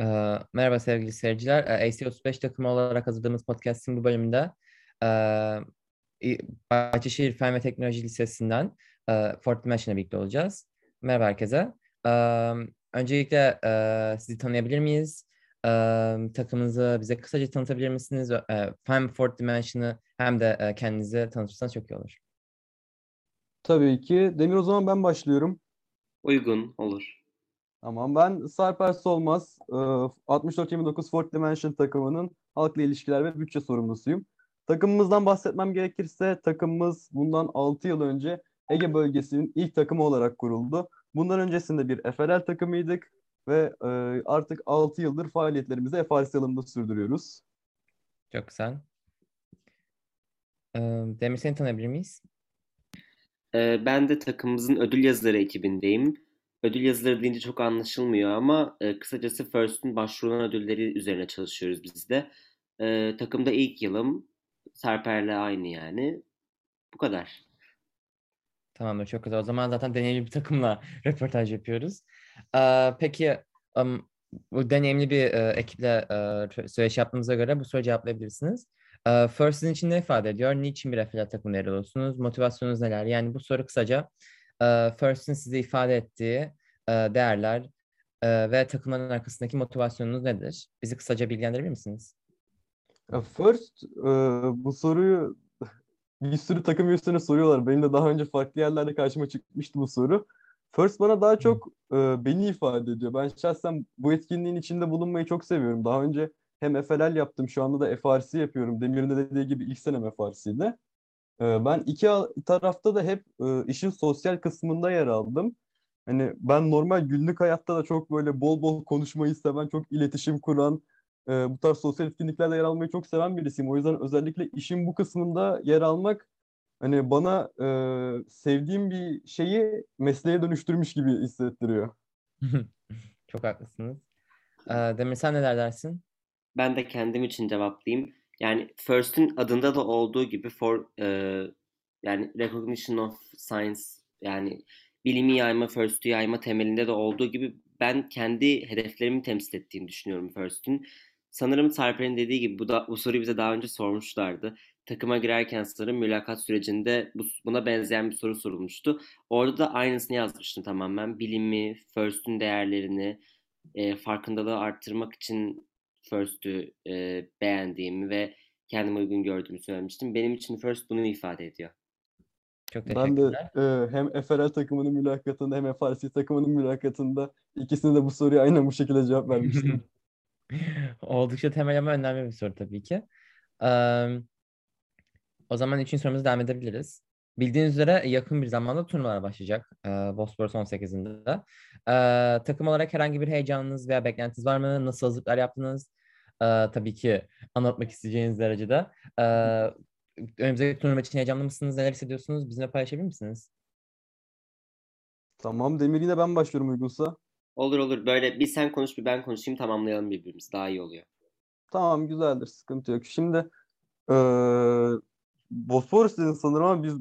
Ee, merhaba sevgili seyirciler. Ee, AC35 takımı olarak hazırladığımız podcast'in bu bölümünde e, Bahçeşehir Fen ve Teknoloji Lisesi'nden e, Fort Dimension'la birlikte olacağız. Merhaba herkese. Öncelikle e, sizi tanıyabilir miyiz? E, takımınızı bize kısaca tanıtabilir misiniz? E, hem Fort Dimension'ı hem de e, kendinizi tanıtırsanız çok iyi olur. Tabii ki. Demir o zaman ben başlıyorum. Uygun olur. Tamam ben Sarper Solmaz, 64-29 Fort Dimension takımının halkla ilişkiler ve bütçe sorumlusuyum. Takımımızdan bahsetmem gerekirse takımımız bundan 6 yıl önce Ege bölgesinin ilk takımı olarak kuruldu. Bundan öncesinde bir FRL takımıydık ve artık 6 yıldır faaliyetlerimizi FRS yılında sürdürüyoruz. Çok güzel. Demir seni tanıyabilir miyiz? Ben de takımımızın ödül yazıları ekibindeyim. Ödül yazıları deyince çok anlaşılmıyor ama e, kısacası First'ün başvurulan ödülleri üzerine çalışıyoruz biz de. E, takımda ilk yılım. Serper'le aynı yani. Bu kadar. Tamamdır çok güzel. O zaman zaten deneyimli bir takımla röportaj yapıyoruz. Ee, peki um, bu deneyimli bir e, ekiple e, söyleşi yaptığımıza göre bu soruyu cevaplayabilirsiniz. E, First için ne ifade ediyor? Niçin bir affiliate takımında yer alıyorsunuz? Motivasyonunuz neler? Yani bu soru kısaca e, First'in size ifade ettiği e, değerler e, ve takımların arkasındaki motivasyonunuz nedir? Bizi kısaca bilgilendirebilir misiniz? First, e, bu soruyu bir sürü takım üyesine soruyorlar. Benim de daha önce farklı yerlerde karşıma çıkmıştı bu soru. First bana daha çok e, beni ifade ediyor. Ben şahsen bu etkinliğin içinde bulunmayı çok seviyorum. Daha önce hem FLL yaptım, şu anda da FRC yapıyorum. Demir'in de dediği gibi ilk senem FRC'de. E, ben iki tarafta da hep e, işin sosyal kısmında yer aldım. Hani ben normal günlük hayatta da çok böyle bol bol konuşmayı seven, çok iletişim kuran, e, bu tarz sosyal etkinliklerde yer almayı çok seven birisiyim. O yüzden özellikle işin bu kısmında yer almak hani bana e, sevdiğim bir şeyi mesleğe dönüştürmüş gibi hissettiriyor. çok haklısınız. Ee, Demir sen neler dersin? Ben de kendim için cevaplayayım. Yani First'ün adında da olduğu gibi for e, yani recognition of science yani bilimi yayma, First'ü yayma temelinde de olduğu gibi ben kendi hedeflerimi temsil ettiğini düşünüyorum First'ün. Sanırım Sarper'in dediği gibi bu, da, bu soruyu bize daha önce sormuşlardı. Takıma girerken sanırım mülakat sürecinde bu, buna benzeyen bir soru sorulmuştu. Orada da aynısını yazmıştım tamamen. Bilimi, First'ün değerlerini, e, farkındalığı arttırmak için First'ü e, beğendiğimi ve kendime uygun gördüğümü söylemiştim. Benim için First bunu ifade ediyor. Çok Ben de e, hem FRL takımının mülakatında hem FRC takımının mülakatında ikisine de bu soruya aynen bu şekilde cevap vermiştim. Oldukça temel ama önemli bir soru tabii ki. Ee, o zaman üçüncü sorumuza devam edebiliriz. Bildiğiniz üzere yakın bir zamanda turnuvalar başlayacak e, Bosporus 18'inde. E, takım olarak herhangi bir heyecanınız veya beklentiniz var mı? Nasıl hazırlıklar yaptınız? E, tabii ki anlatmak isteyeceğiniz derecede. E, önümüzdeki turnuva için heyecanlı mısınız? Neler hissediyorsunuz? Bizimle paylaşabilir misiniz? Tamam Demir yine ben başlıyorum uygunsa. Olur olur. Böyle bir sen konuş bir ben konuşayım tamamlayalım birbirimizi. Daha iyi oluyor. Tamam güzeldir. Sıkıntı yok. Şimdi ee, Bosphorus dedin sanırım ama biz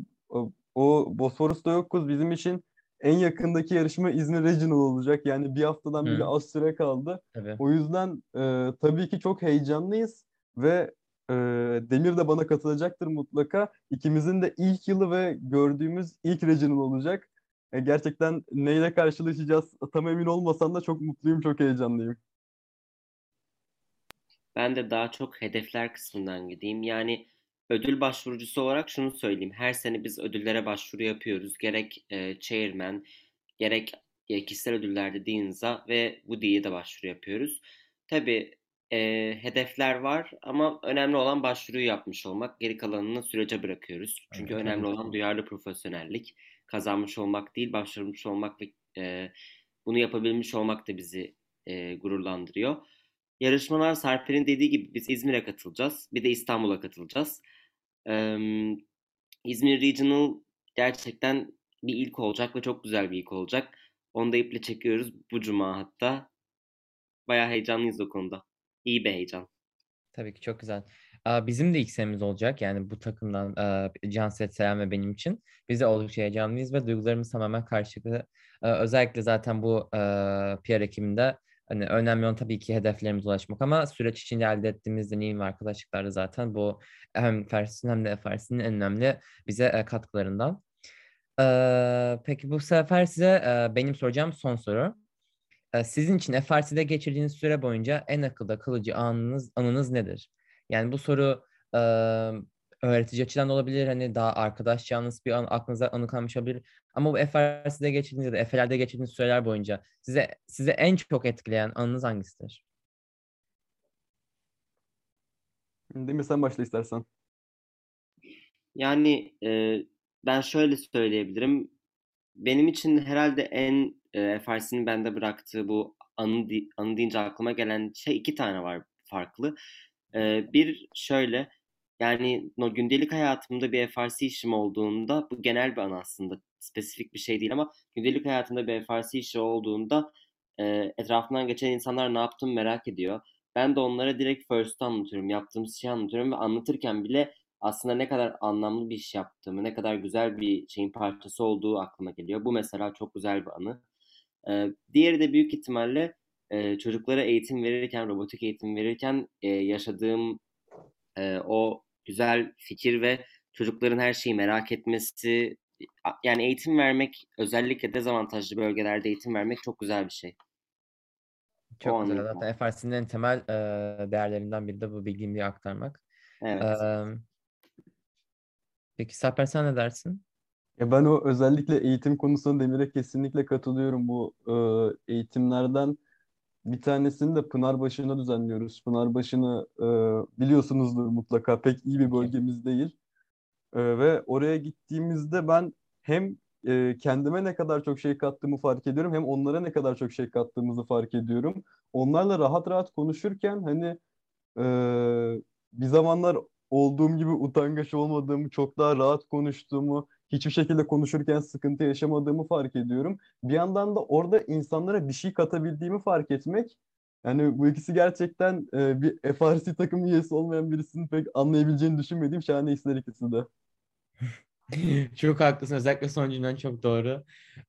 o Bosphorus'ta yokuz. Bizim için en yakındaki yarışma İzmir Regional olacak. Yani bir haftadan bile az süre kaldı. Tabii. O yüzden e, tabii ki çok heyecanlıyız ve e, Demir de bana katılacaktır mutlaka. İkimizin de ilk yılı ve gördüğümüz ilk Regional olacak. E, gerçekten neyle karşılaşacağız tam emin olmasam da çok mutluyum, çok heyecanlıyım. Ben de daha çok hedefler kısmından gideyim. Yani ödül başvurucusu olarak şunu söyleyeyim. Her sene biz ödüllere başvuru yapıyoruz. Gerek e, chairman, gerek e, kişisel ödüllerde Dean's'a ve Woody'ye de başvuru yapıyoruz. Tabii e, hedefler var ama önemli olan başvuruyu yapmış olmak. Geri kalanını sürece bırakıyoruz. Çünkü evet, önemli olan duyarlı profesyonellik. Kazanmış olmak değil, başarmış olmak ve e, bunu yapabilmiş olmak da bizi e, gururlandırıyor. Yarışmalar Serper'in dediği gibi biz İzmir'e katılacağız. Bir de İstanbul'a katılacağız. Ee, İzmir Regional gerçekten bir ilk olacak ve çok güzel bir ilk olacak. Onu da iple çekiyoruz bu cuma hatta. Bayağı heyecanlıyız o konuda. İyi bir heyecan. Tabii ki çok güzel. Bizim de ilk senemiz olacak yani bu takımdan Canset Selam ve benim için. Biz de oldukça heyecanlıyız ve duygularımız tamamen karşılıklı. Özellikle zaten bu PR ekiminde Hani önemli olan tabii ki hedeflerimize ulaşmak ama süreç içinde elde ettiğimiz deneyim ve arkadaşlıklar da zaten bu hem Fers'in hem de FRC'nin en önemli bize e, katkılarından. Ee, peki bu sefer size e, benim soracağım son soru. E, sizin için FRC'de geçirdiğiniz süre boyunca en akılda kalıcı anınız, anınız nedir? Yani bu soru e, öğretici açıdan da olabilir. Hani daha arkadaşçanız bir an aklınıza anı kalmış olabilir. Ama bu FRC'de geçirdiğiniz ya da Efe'lerde geçirdiğiniz süreler boyunca size size en çok etkileyen anınız hangisidir? Demir sen başla istersen. Yani e, ben şöyle söyleyebilirim. Benim için herhalde en e, FRC'nin bende bıraktığı bu anı, anı deyince aklıma gelen şey iki tane var farklı. E, bir şöyle yani no, gündelik hayatımda bir FRC işim olduğunda bu genel bir anı aslında spesifik bir şey değil ama gündelik hayatımda bir FRC işi olduğunda e, etrafından geçen insanlar ne yaptığımı merak ediyor. Ben de onlara direkt first anlatıyorum, yaptığımız şeyi anlatıyorum ve anlatırken bile aslında ne kadar anlamlı bir iş yaptığımı, ne kadar güzel bir şeyin parçası olduğu aklıma geliyor. Bu mesela çok güzel bir anı. Ee, diğeri de büyük ihtimalle e, çocuklara eğitim verirken, robotik eğitim verirken e, yaşadığım e, o güzel fikir ve çocukların her şeyi merak etmesi, yani eğitim vermek özellikle dezavantajlı bölgelerde eğitim vermek çok güzel bir şey. Çok o güzel. Zaten FRC'nin en temel e, değerlerinden biri de bu bilgiliği aktarmak. Evet. E, peki Sarper sen ne dersin? Ya ben o özellikle eğitim konusunda Demir'e kesinlikle katılıyorum. Bu e, eğitimlerden bir tanesini de Pınarbaşı'na düzenliyoruz. Pınarbaşı'nı e, biliyorsunuzdur mutlaka. Pek iyi bir bölgemiz değil. E, ve oraya gittiğimizde ben hem e, kendime ne kadar çok şey kattığımı fark ediyorum hem onlara ne kadar çok şey kattığımızı fark ediyorum. Onlarla rahat rahat konuşurken hani e, bir zamanlar olduğum gibi utangaç olmadığımı, çok daha rahat konuştuğumu, hiçbir şekilde konuşurken sıkıntı yaşamadığımı fark ediyorum. Bir yandan da orada insanlara bir şey katabildiğimi fark etmek yani bu ikisi gerçekten e, bir FRC takım üyesi olmayan birisinin pek anlayabileceğini düşünmediğim şahane hisler ikisi de. çok haklısın. Özellikle son cümlen çok doğru.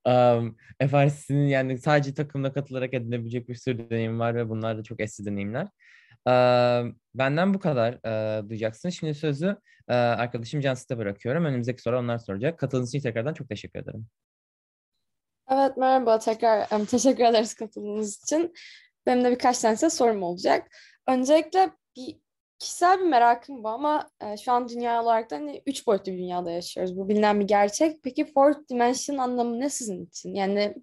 Um, FRC'nin yani sadece takımda katılarak edinebilecek bir sürü deneyim var ve bunlar da çok eski deneyimler. Benden bu kadar uh, duyacaksın. Şimdi sözü arkadaşım Cansu'da bırakıyorum. Önümüzdeki soru onlar soracak. Katıldığınız için tekrardan çok teşekkür ederim. Evet merhaba tekrar teşekkür ederiz katıldığınız için. Benim de birkaç tane sorum olacak. Öncelikle bir kişisel bir merakım bu ama e, şu an dünya olarak da hani üç boyutlu bir dünyada yaşıyoruz. Bu bilinen bir gerçek. Peki fourth dimension anlamı ne sizin için? Yani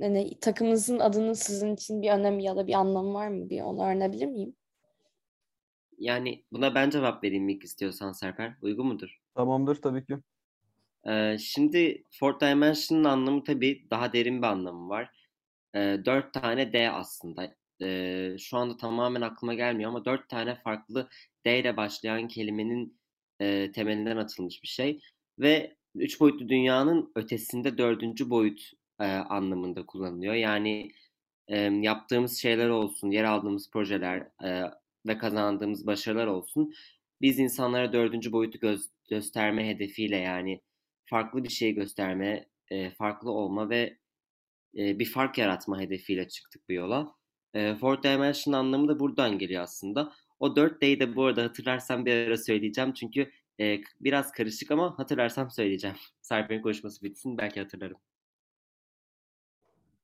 hani takımınızın adının sizin için bir önemi ya da bir anlamı var mı? Bir onu öğrenebilir miyim? Yani buna ben cevap vereyim ilk istiyorsan Serper. Uygun mudur? Tamamdır tabii ki. Ee, şimdi Fourth Dimension'ın anlamı tabii daha derin bir anlamı var. Ee, dört tane D aslında e, şu anda tamamen aklıma gelmiyor ama dört tane farklı D ile başlayan kelimenin e, temelinden atılmış bir şey. Ve üç boyutlu dünyanın ötesinde dördüncü boyut e, anlamında kullanılıyor. Yani e, yaptığımız şeyler olsun, yer aldığımız projeler e, ve kazandığımız başarılar olsun. Biz insanlara dördüncü boyutu göz, gösterme hedefiyle yani farklı bir şey gösterme, e, farklı olma ve e, bir fark yaratma hedefiyle çıktık bu yola. E, fourth dimension anlamı da buradan geliyor aslında. O 4D'yi de bu arada hatırlarsam bir ara söyleyeceğim. Çünkü e, biraz karışık ama hatırlarsam söyleyeceğim. Serpil'in konuşması bitsin belki hatırlarım.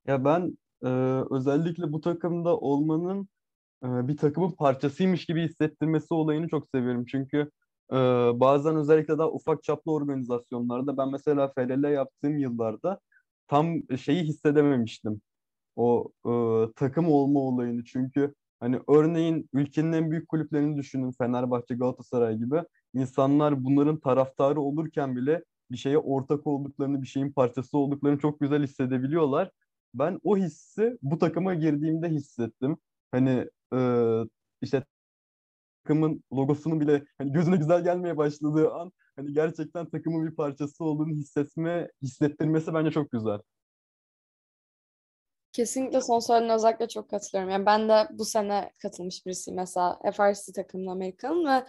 Ya ben e, özellikle bu takımda olmanın bir takımın parçasıymış gibi hissettirmesi olayını çok seviyorum. Çünkü e, bazen özellikle daha ufak çaplı organizasyonlarda ben mesela FLL yaptığım yıllarda tam şeyi hissedememiştim o e, takım olma olayını. Çünkü hani örneğin ülkenin en büyük kulüplerini düşünün Fenerbahçe, Galatasaray gibi. insanlar bunların taraftarı olurken bile bir şeye ortak olduklarını, bir şeyin parçası olduklarını çok güzel hissedebiliyorlar. Ben o hissi bu takıma girdiğimde hissettim. Hani e, işte takımın logosunun bile hani gözüne güzel gelmeye başladığı an hani gerçekten takımın bir parçası olduğunu hissetme, hissettirmesi bence çok güzel. Kesinlikle son söylediğine özellikle çok katılıyorum. Yani ben de bu sene katılmış birisiyim mesela FRC takımına Amerika'nın ve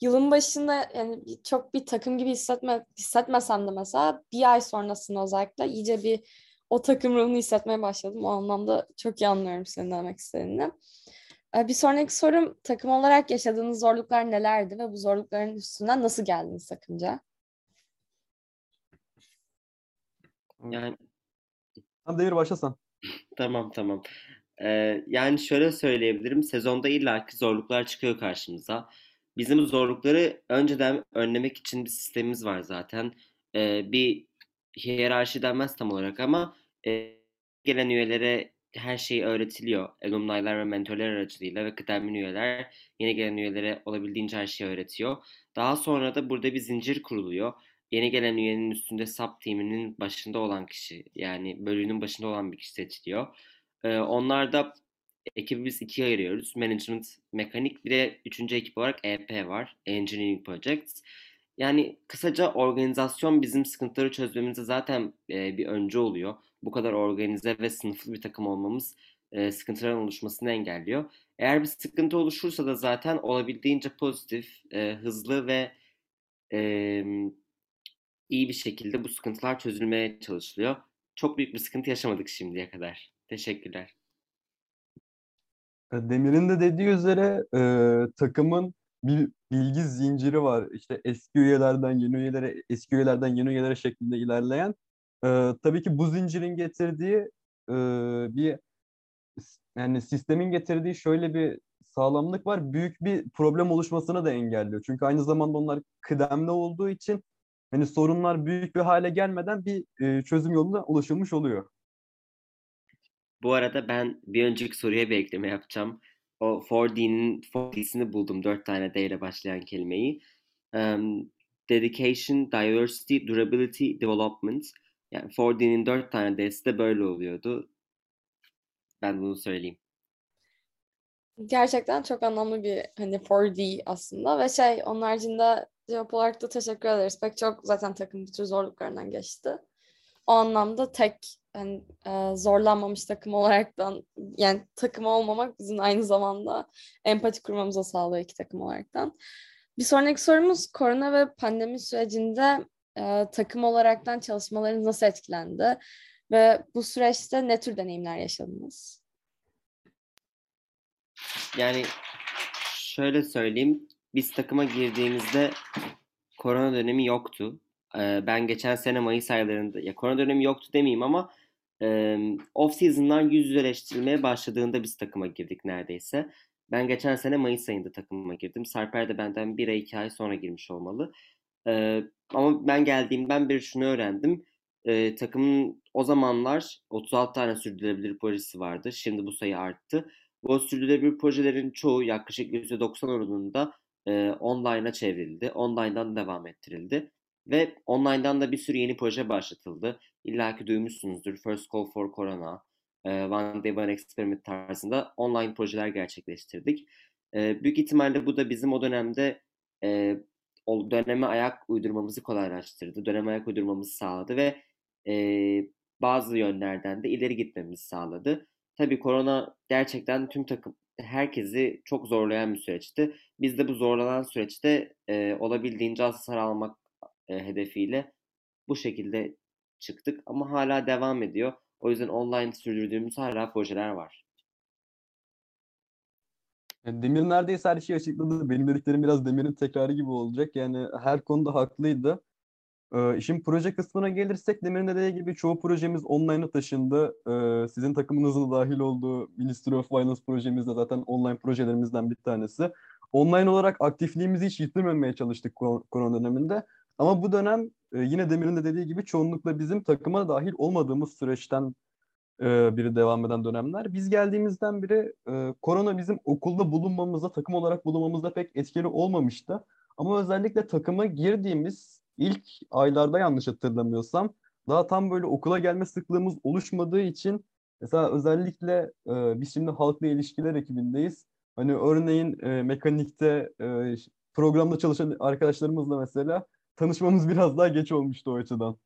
yılın başında yani çok bir takım gibi hissetme, hissetmesem de mesela bir ay sonrasında özellikle iyice bir o takım ruhunu hissetmeye başladım. O anlamda çok iyi anlıyorum senin demek istediğini. Ee, bir sonraki sorum takım olarak yaşadığınız zorluklar nelerdi ve bu zorlukların üstünden nasıl geldiniz takımca? Yani Tamam Demir başlasan. Tamam tamam. Ee, yani şöyle söyleyebilirim. Sezonda illaki zorluklar çıkıyor karşımıza. Bizim zorlukları önceden önlemek için bir sistemimiz var zaten. Ee, bir hiyerarşi denmez tam olarak ama e, gelen üyelere her şey öğretiliyor. Alumni'ler ve mentörler aracılığıyla ve kıdemli üyeler yeni gelen üyelere olabildiğince her şeyi öğretiyor. Daha sonra da burada bir zincir kuruluyor. Yeni gelen üyenin üstünde sub team'inin başında olan kişi yani bölümünün başında olan bir kişi seçiliyor. Ee, onlar da ekibi biz ikiye ayırıyoruz. Management, mekanik bir de üçüncü ekip olarak EP var. Engineering Projects. Yani kısaca organizasyon bizim sıkıntıları çözmemize zaten e, bir önce oluyor. Bu kadar organize ve sınıflı bir takım olmamız e, sıkıntıların oluşmasını engelliyor. Eğer bir sıkıntı oluşursa da zaten olabildiğince pozitif, e, hızlı ve e, iyi bir şekilde bu sıkıntılar çözülmeye çalışılıyor. Çok büyük bir sıkıntı yaşamadık şimdiye kadar. Teşekkürler. E, Demir'in de dediği üzere e, takımın bir bilgi zinciri var. İşte eski üyelerden yeni üyelere, eski üyelerden yeni üyelere şeklinde ilerleyen. E, tabii ki bu zincirin getirdiği e, bir yani sistemin getirdiği şöyle bir sağlamlık var. Büyük bir problem oluşmasını da engelliyor. Çünkü aynı zamanda onlar kıdemli olduğu için hani sorunlar büyük bir hale gelmeden bir e, çözüm yoluna ulaşılmış oluyor. Bu arada ben bir önceki soruya bir ekleme yapacağım. O 4D'nin 4D'sini buldum. Dört tane D ile başlayan kelimeyi. Um, dedication, Diversity, Durability, Development. Yani 4D'nin dört tane D'si de böyle oluyordu. Ben bunu söyleyeyim. Gerçekten çok anlamlı bir hani 4D aslında ve şey onun haricinde cevap olarak da teşekkür ederiz. Pek çok zaten takım bir tür zorluklarından geçti. O anlamda tek yani, e, zorlanmamış takım olaraktan yani takım olmamak bizim aynı zamanda empati kurmamıza sağlıyor iki takım olaraktan. Bir sonraki sorumuz korona ve pandemi sürecinde e, takım olaraktan çalışmalarınız nasıl etkilendi? Ve bu süreçte ne tür deneyimler yaşadınız? Yani şöyle söyleyeyim. Biz takıma girdiğimizde korona dönemi yoktu. Ee, ben geçen sene Mayıs aylarında ya korona dönemi yoktu demeyeyim ama e, off season'lar yüz yüzeleştirilmeye başladığında biz takıma girdik neredeyse. Ben geçen sene Mayıs ayında takıma girdim. Sarper de benden bir ay iki ay sonra girmiş olmalı. Ee, ama ben geldiğimden beri şunu öğrendim. Ee, takımın o zamanlar 36 tane sürdürülebilir projesi vardı. Şimdi bu sayı arttı. Bu sürdürülebilir projelerin çoğu yaklaşık %90 oranında e, online'a çevrildi. Online'dan devam ettirildi. Ve online'dan da bir sürü yeni proje başlatıldı. İlla ki duymuşsunuzdur. First Call for Corona, e, One Day One Experiment tarzında online projeler gerçekleştirdik. E, büyük ihtimalle bu da bizim o dönemde e, döneme ayak uydurmamızı kolaylaştırdı. Döneme ayak uydurmamızı sağladı ve e, bazı yönlerden de ileri gitmemizi sağladı. Tabii korona gerçekten tüm takım herkesi çok zorlayan bir süreçti. Biz de bu zorlanan süreçte e, olabildiğince hasar almak e, hedefiyle bu şekilde çıktık ama hala devam ediyor. O yüzden online sürdürdüğümüz hala projeler var. Demir neredeyse her şeyi açıkladı. Benim dediklerim biraz Demir'in tekrarı gibi olacak. Yani her konuda haklıydı. Ee, işin proje kısmına gelirsek Demir'in dediği gibi çoğu projemiz online'a taşındı. Ee, sizin takımınızın da dahil olduğu Ministry of Finance projemiz de zaten online projelerimizden bir tanesi. Online olarak aktifliğimizi hiç yitirmemeye çalıştık korona döneminde. Ama bu dönem e, yine Demir'in de dediği gibi çoğunlukla bizim takıma dahil olmadığımız süreçten e, biri devam eden dönemler. Biz geldiğimizden beri e, korona bizim okulda bulunmamızda, takım olarak bulunmamızda pek etkili olmamıştı. Ama özellikle takıma girdiğimiz ilk aylarda yanlış hatırlamıyorsam daha tam böyle okula gelme sıklığımız oluşmadığı için mesela özellikle e, biz şimdi halkla ilişkiler ekibindeyiz. Hani örneğin e, mekanikte e, programda çalışan arkadaşlarımızla mesela tanışmamız biraz daha geç olmuştu o açıdan.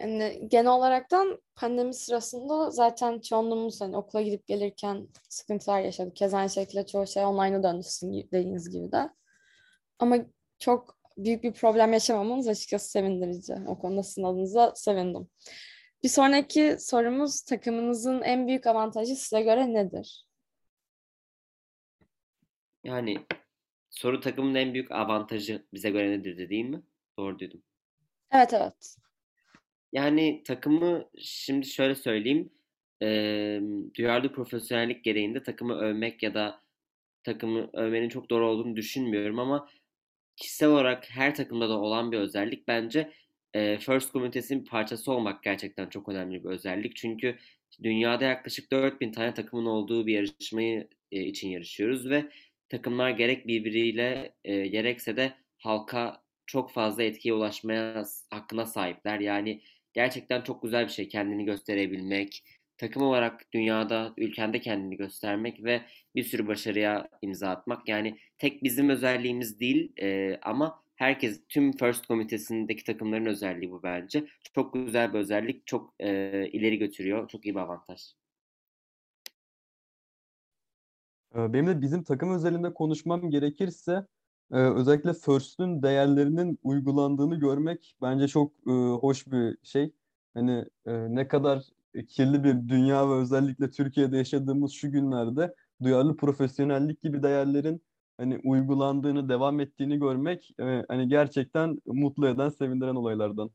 Yani genel olaraktan pandemi sırasında zaten çoğunluğumuz hani okula gidip gelirken sıkıntılar yaşadık. Keza aynı şekilde çoğu şey online'a döndü dediğiniz gibi de. Ama çok büyük bir problem yaşamamamız açıkçası sevindirici. O konuda sizin adınıza sevindim. Bir sonraki sorumuz takımınızın en büyük avantajı size göre nedir? Yani soru takımın en büyük avantajı bize göre nedir değil mi? Doğru duydum. Evet evet. Yani takımı şimdi şöyle söyleyeyim. eee, duyarlı profesyonellik gereğinde takımı övmek ya da takımı övmenin çok doğru olduğunu düşünmüyorum ama kişisel olarak her takımda da olan bir özellik bence eee, First komünitesinin parçası olmak gerçekten çok önemli bir özellik. Çünkü dünyada yaklaşık 4000 tane takımın olduğu bir yarışmayı e, için yarışıyoruz ve takımlar gerek birbiriyle e, gerekse de halka çok fazla etkiye ulaşmaya hakkına sahipler. Yani gerçekten çok güzel bir şey kendini gösterebilmek, takım olarak dünyada, ülkende kendini göstermek ve bir sürü başarıya imza atmak. Yani tek bizim özelliğimiz değil e, ama herkes, tüm First komitesindeki takımların özelliği bu bence. Çok güzel bir özellik, çok e, ileri götürüyor, çok iyi bir avantaj. Benim de bizim takım özelinde konuşmam gerekirse e, özellikle First'ün değerlerinin uygulandığını görmek bence çok e, hoş bir şey. Hani e, ne kadar kirli bir dünya ve özellikle Türkiye'de yaşadığımız şu günlerde duyarlı profesyonellik gibi değerlerin hani uygulandığını, devam ettiğini görmek e, hani gerçekten mutlu eden, sevindiren olaylardan.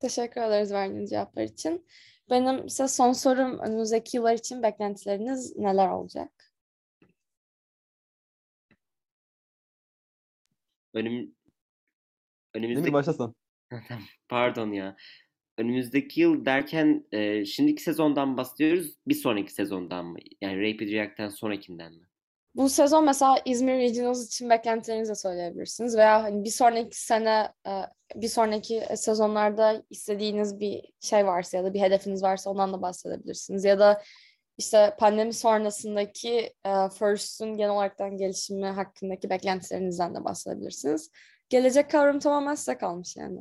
Teşekkür ederiz verdiğiniz cevaplar için. Benim size son sorum önümüzdeki yıllar için beklentileriniz neler olacak? Önüm, önümüzdeki başlasan. Tamam, Pardon ya. Önümüzdeki yıl derken e, şimdiki sezondan bahsediyoruz. Bir sonraki sezondan mı? Yani Rapid React'ten sonrakinden mi? Bu sezon mesela İzmir Regionals için beklentilerinizi de söyleyebilirsiniz veya hani bir sonraki sene, e, bir sonraki sezonlarda istediğiniz bir şey varsa ya da bir hedefiniz varsa ondan da bahsedebilirsiniz. Ya da işte pandemi sonrasındaki e, First'ün genel olaraktan gelişimi hakkındaki beklentilerinizden de bahsedebilirsiniz. Gelecek kavramı tamamen size kalmış yani.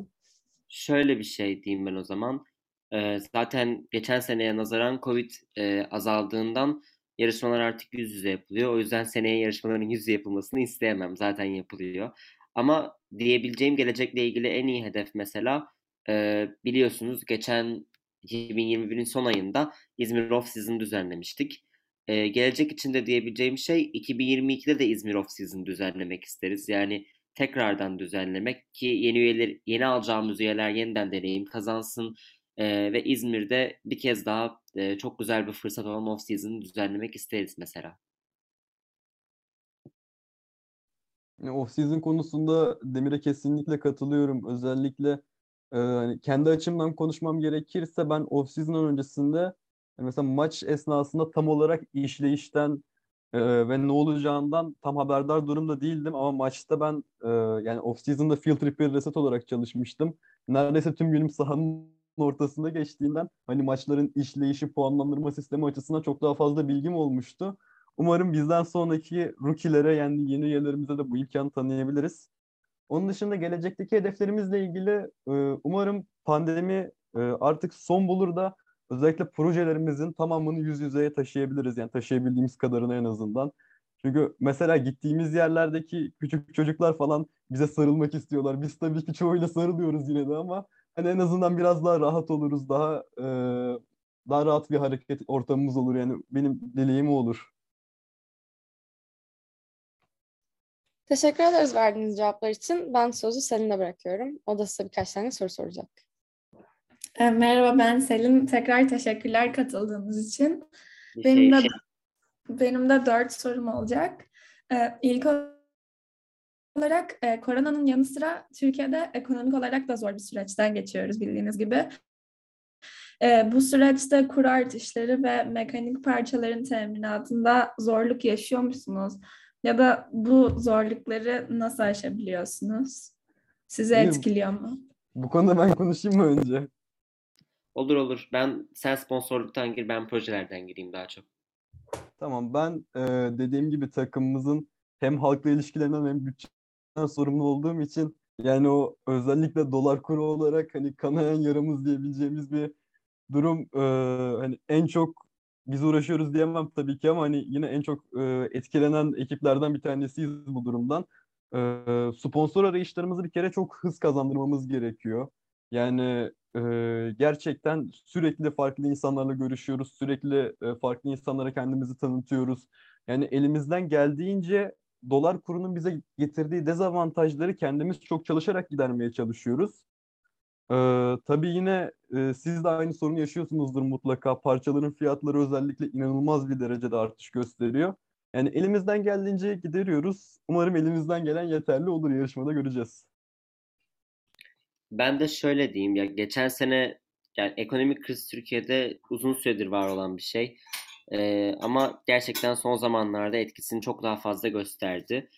Şöyle bir şey diyeyim ben o zaman. E, zaten geçen seneye nazaran Covid e, azaldığından yarışmalar artık yüz yüze yapılıyor. O yüzden seneye yarışmaların yüz yüze yapılmasını isteyemem. Zaten yapılıyor. Ama diyebileceğim gelecekle ilgili en iyi hedef mesela e, biliyorsunuz geçen 2021'in son ayında İzmir Off Season düzenlemiştik. E, gelecek için de diyebileceğim şey 2022'de de İzmir Off Season düzenlemek isteriz. Yani tekrardan düzenlemek ki yeni üyeler, yeni alacağımız üyeler yeniden deneyim kazansın e, ve İzmir'de bir kez daha e, çok güzel bir fırsat olan off season düzenlemek isteriz mesela. Yani Off-season konusunda Demir'e kesinlikle katılıyorum. Özellikle e, hani kendi açımdan konuşmam gerekirse ben off-season'ın öncesinde e, mesela maç esnasında tam olarak işleyişten e, ve ne olacağından tam haberdar durumda değildim ama maçta ben e, yani off-season'da field repair reset olarak çalışmıştım. Neredeyse tüm günüm sahanın ortasında geçtiğinden hani maçların işleyişi, puanlandırma sistemi açısından çok daha fazla bilgim olmuştu. Umarım bizden sonraki rookie'lere yani yeni üyelerimize de bu imkanı tanıyabiliriz. Onun dışında gelecekteki hedeflerimizle ilgili e, umarım pandemi e, artık son bulur da özellikle projelerimizin tamamını yüz yüzeye taşıyabiliriz. Yani taşıyabildiğimiz kadarını en azından. Çünkü mesela gittiğimiz yerlerdeki küçük çocuklar falan bize sarılmak istiyorlar. Biz tabii ki çoğuyla sarılıyoruz yine de ama hani en azından biraz daha rahat oluruz. Daha e, daha rahat bir hareket ortamımız olur. Yani benim dileğim olur. Teşekkür ederiz verdiğiniz cevaplar için. Ben sözü Selin'e bırakıyorum. O da size birkaç tane soru soracak. E, Merhaba ben Selin. Tekrar teşekkürler katıldığınız için. Benim de şey- benim de dört sorum olacak. E, İlk olarak e, koronanın yanı sıra Türkiye'de ekonomik olarak da zor bir süreçten geçiyoruz bildiğiniz gibi. E, bu süreçte kur artışları ve mekanik parçaların teminatında zorluk yaşıyor musunuz? Ya da bu zorlukları nasıl aşabiliyorsunuz? Sizi Benim- etkiliyor mu? Bu konuda ben konuşayım mı önce? Olur olur. Ben sen sponsorluktan gir, ben projelerden gireyim daha çok. Tamam ben e, dediğim gibi takımımızın hem halkla ilişkilerinden hem bütçeden sorumlu olduğum için yani o özellikle dolar kuru olarak hani kanayan yaramız diyebileceğimiz bir durum e, hani en çok biz uğraşıyoruz diyemem tabii ki ama hani yine en çok e, etkilenen ekiplerden bir tanesiyiz bu durumdan. E, sponsor arayışlarımızı bir kere çok hız kazandırmamız gerekiyor. Yani e, gerçekten sürekli farklı insanlarla görüşüyoruz, sürekli e, farklı insanlara kendimizi tanıtıyoruz. Yani elimizden geldiğince dolar kurunun bize getirdiği dezavantajları kendimiz çok çalışarak gidermeye çalışıyoruz. Ee, tabii yine e, siz de aynı sorunu yaşıyorsunuzdur mutlaka. Parçaların fiyatları özellikle inanılmaz bir derecede artış gösteriyor. Yani elimizden geldiğince gideriyoruz. Umarım elimizden gelen yeterli olur yarışmada göreceğiz. Ben de şöyle diyeyim ya geçen sene yani ekonomik kriz Türkiye'de uzun süredir var olan bir şey. Ee, ama gerçekten son zamanlarda etkisini çok daha fazla gösterdi.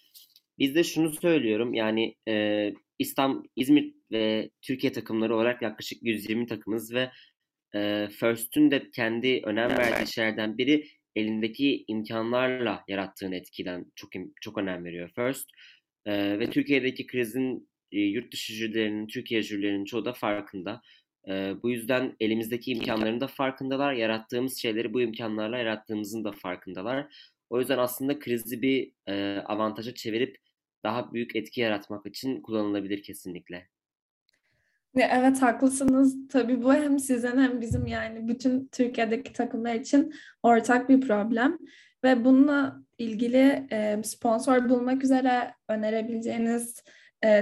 Biz de şunu söylüyorum yani e, İstanbul, İzmir ve Türkiye takımları olarak yaklaşık 120 takımız ve e, First'ün de kendi önem verdiği şeylerden biri elindeki imkanlarla yarattığın etkiden çok çok önem veriyor First. E, ve Türkiye'deki krizin e, yurt dışı jürilerinin, Türkiye jürilerinin çoğu da farkında. E, bu yüzden elimizdeki imkanların da farkındalar. Yarattığımız şeyleri bu imkanlarla yarattığımızın da farkındalar. O yüzden aslında krizi bir e, avantaja çevirip daha büyük etki yaratmak için kullanılabilir kesinlikle. Evet haklısınız. Tabii bu hem sizin hem bizim yani bütün Türkiye'deki takımlar için ortak bir problem. Ve bununla ilgili sponsor bulmak üzere önerebileceğiniz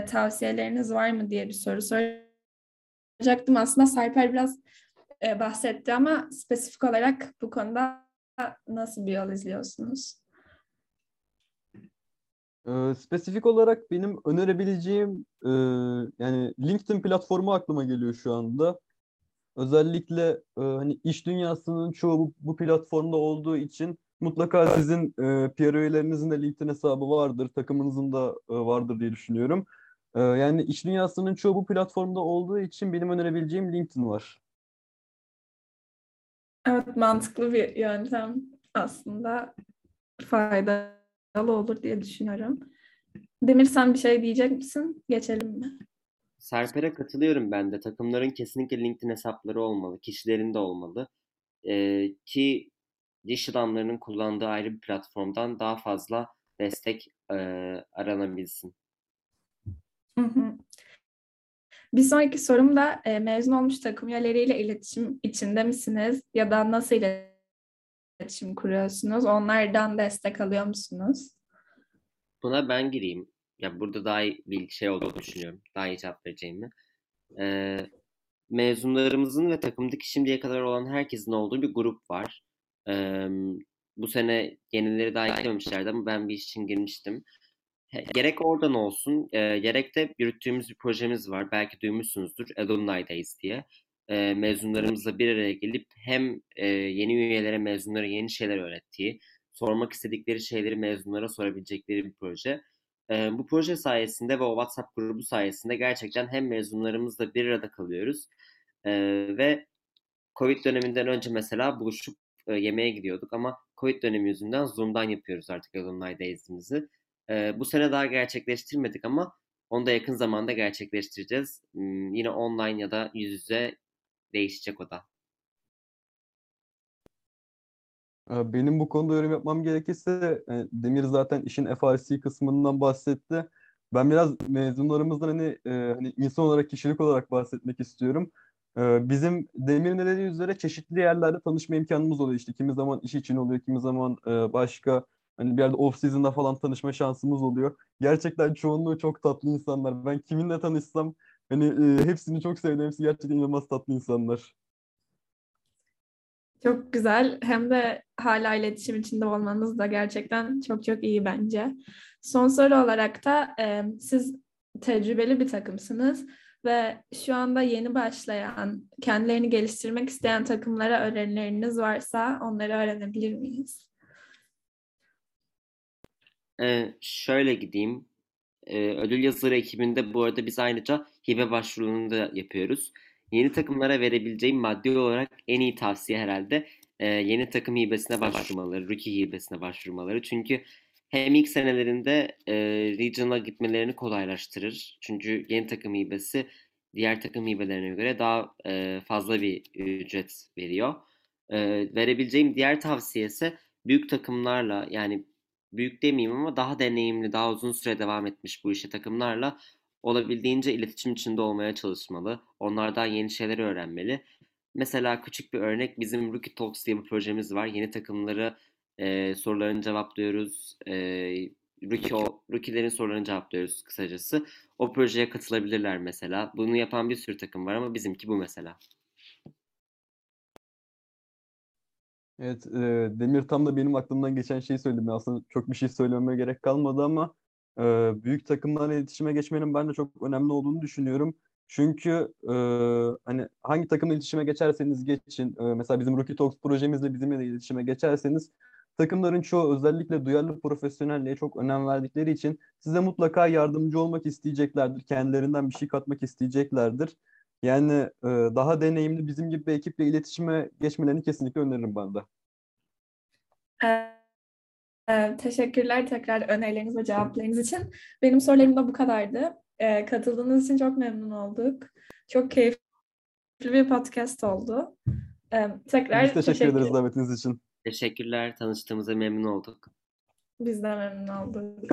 tavsiyeleriniz var mı diye bir soru soracaktım. Aslında Sarper biraz bahsetti ama spesifik olarak bu konuda nasıl bir yol izliyorsunuz? Ee, spesifik olarak benim önerebileceğim e, yani LinkedIn platformu aklıma geliyor şu anda. Özellikle e, hani iş dünyasının çoğu bu, bu platformda olduğu için mutlaka sizin e, PR üyelerinizin de LinkedIn hesabı vardır, takımınızın da e, vardır diye düşünüyorum. E, yani iş dünyasının çoğu bu platformda olduğu için benim önerebileceğim LinkedIn var. Evet mantıklı bir yöntem aslında faydalı olur diye düşünüyorum. Demir sen bir şey diyecek misin? Geçelim mi? Serper'e katılıyorum ben de. Takımların kesinlikle LinkedIn hesapları olmalı. Kişilerin de olmalı. Ee, ki diş adamlarının kullandığı ayrı bir platformdan daha fazla destek e, aranabilsin. Hı hı. Bir sonraki sorum da e, mezun olmuş takım üyeleriyle iletişim içinde misiniz? Ya da nasıl iletişim kuruyorsunuz? Onlardan destek alıyor musunuz? Buna ben gireyim. Ya burada daha iyi bir şey olduğunu düşünüyorum. Daha iyi cevap vereceğimi. Ee, mezunlarımızın ve takımdaki şimdiye kadar olan herkesin olduğu bir grup var. Ee, bu sene yenileri daha eklememişlerdi ama ben bir iş için girmiştim. Gerek oradan olsun, e, gerek de yürüttüğümüz bir projemiz var. Belki duymuşsunuzdur, Alumni Days diye. E, mezunlarımızla bir araya gelip hem e, yeni üyelere, mezunlara yeni şeyler öğrettiği, sormak istedikleri şeyleri mezunlara sorabilecekleri bir proje. E, bu proje sayesinde ve o WhatsApp grubu sayesinde gerçekten hem mezunlarımızla bir arada kalıyoruz e, ve Covid döneminden önce mesela buluşup e, yemeğe gidiyorduk ama Covid dönemi yüzünden Zoom'dan yapıyoruz artık Alumni Days'imizi. E, bu sene daha gerçekleştirmedik ama onu da yakın zamanda gerçekleştireceğiz. Yine online ya da yüz yüze değişecek o da. Benim bu konuda yorum yapmam gerekirse e, Demir zaten işin FRC kısmından bahsetti. Ben biraz mezunlarımızdan hani e, hani insan olarak kişilik olarak bahsetmek istiyorum. Bizim Demir'in dediği üzere çeşitli yerlerde tanışma imkanımız oluyor. İşte kimi zaman iş için oluyor, kimi zaman başka hani bir yerde off season'da falan tanışma şansımız oluyor. Gerçekten çoğunluğu çok tatlı insanlar. Ben kiminle tanışsam hani hepsini çok sevdim. Hepsi gerçekten inanılmaz tatlı insanlar. Çok güzel. Hem de hala iletişim içinde olmanız da gerçekten çok çok iyi bence. Son soru olarak da e, siz tecrübeli bir takımsınız ve şu anda yeni başlayan, kendilerini geliştirmek isteyen takımlara önerileriniz varsa onları öğrenebilir miyiz? Ee, şöyle gideyim. Ee, ödül yazıları ekibinde bu arada biz ayrıca hibe başvurularını da yapıyoruz. Yeni takımlara verebileceğim maddi olarak en iyi tavsiye herhalde e, yeni takım hibesine başvurmaları, rookie hibesine başvurmaları. Çünkü hem ilk senelerinde e, regional'a gitmelerini kolaylaştırır. Çünkü yeni takım hibesi diğer takım hibelerine göre daha e, fazla bir ücret veriyor. E, verebileceğim diğer tavsiye ise büyük takımlarla yani büyük demeyeyim ama daha deneyimli, daha uzun süre devam etmiş bu işe takımlarla olabildiğince iletişim içinde olmaya çalışmalı. Onlardan yeni şeyler öğrenmeli. Mesela küçük bir örnek bizim Rookie Talks diye bir projemiz var. Yeni takımları e, sorularını cevaplıyoruz. E, rookie, rookie'lerin sorularını cevaplıyoruz kısacası. O projeye katılabilirler mesela. Bunu yapan bir sürü takım var ama bizimki bu mesela. Evet, e, Demir tam da benim aklımdan geçen şeyi söyledi. Aslında çok bir şey söylememe gerek kalmadı ama e, büyük takımlarla iletişime geçmenin ben de çok önemli olduğunu düşünüyorum. Çünkü e, hani hangi takımla iletişime geçerseniz geçin, e, mesela bizim Rookie Talks projemizle bizimle de iletişime geçerseniz takımların çoğu özellikle duyarlı profesyonelliğe çok önem verdikleri için size mutlaka yardımcı olmak isteyeceklerdir. Kendilerinden bir şey katmak isteyeceklerdir. Yani e, daha deneyimli bizim gibi bir ekiple iletişime geçmelerini kesinlikle öneririm ben de. Ee, teşekkürler tekrar önerileriniz ve cevaplarınız için. Benim sorularım da bu kadardı. Ee, katıldığınız için çok memnun olduk. Çok keyifli bir podcast oldu. Ee, tekrar Biz teşekkür, teşekkür ederiz davetiniz için. Teşekkürler. Tanıştığımıza memnun olduk. Biz de memnun olduk.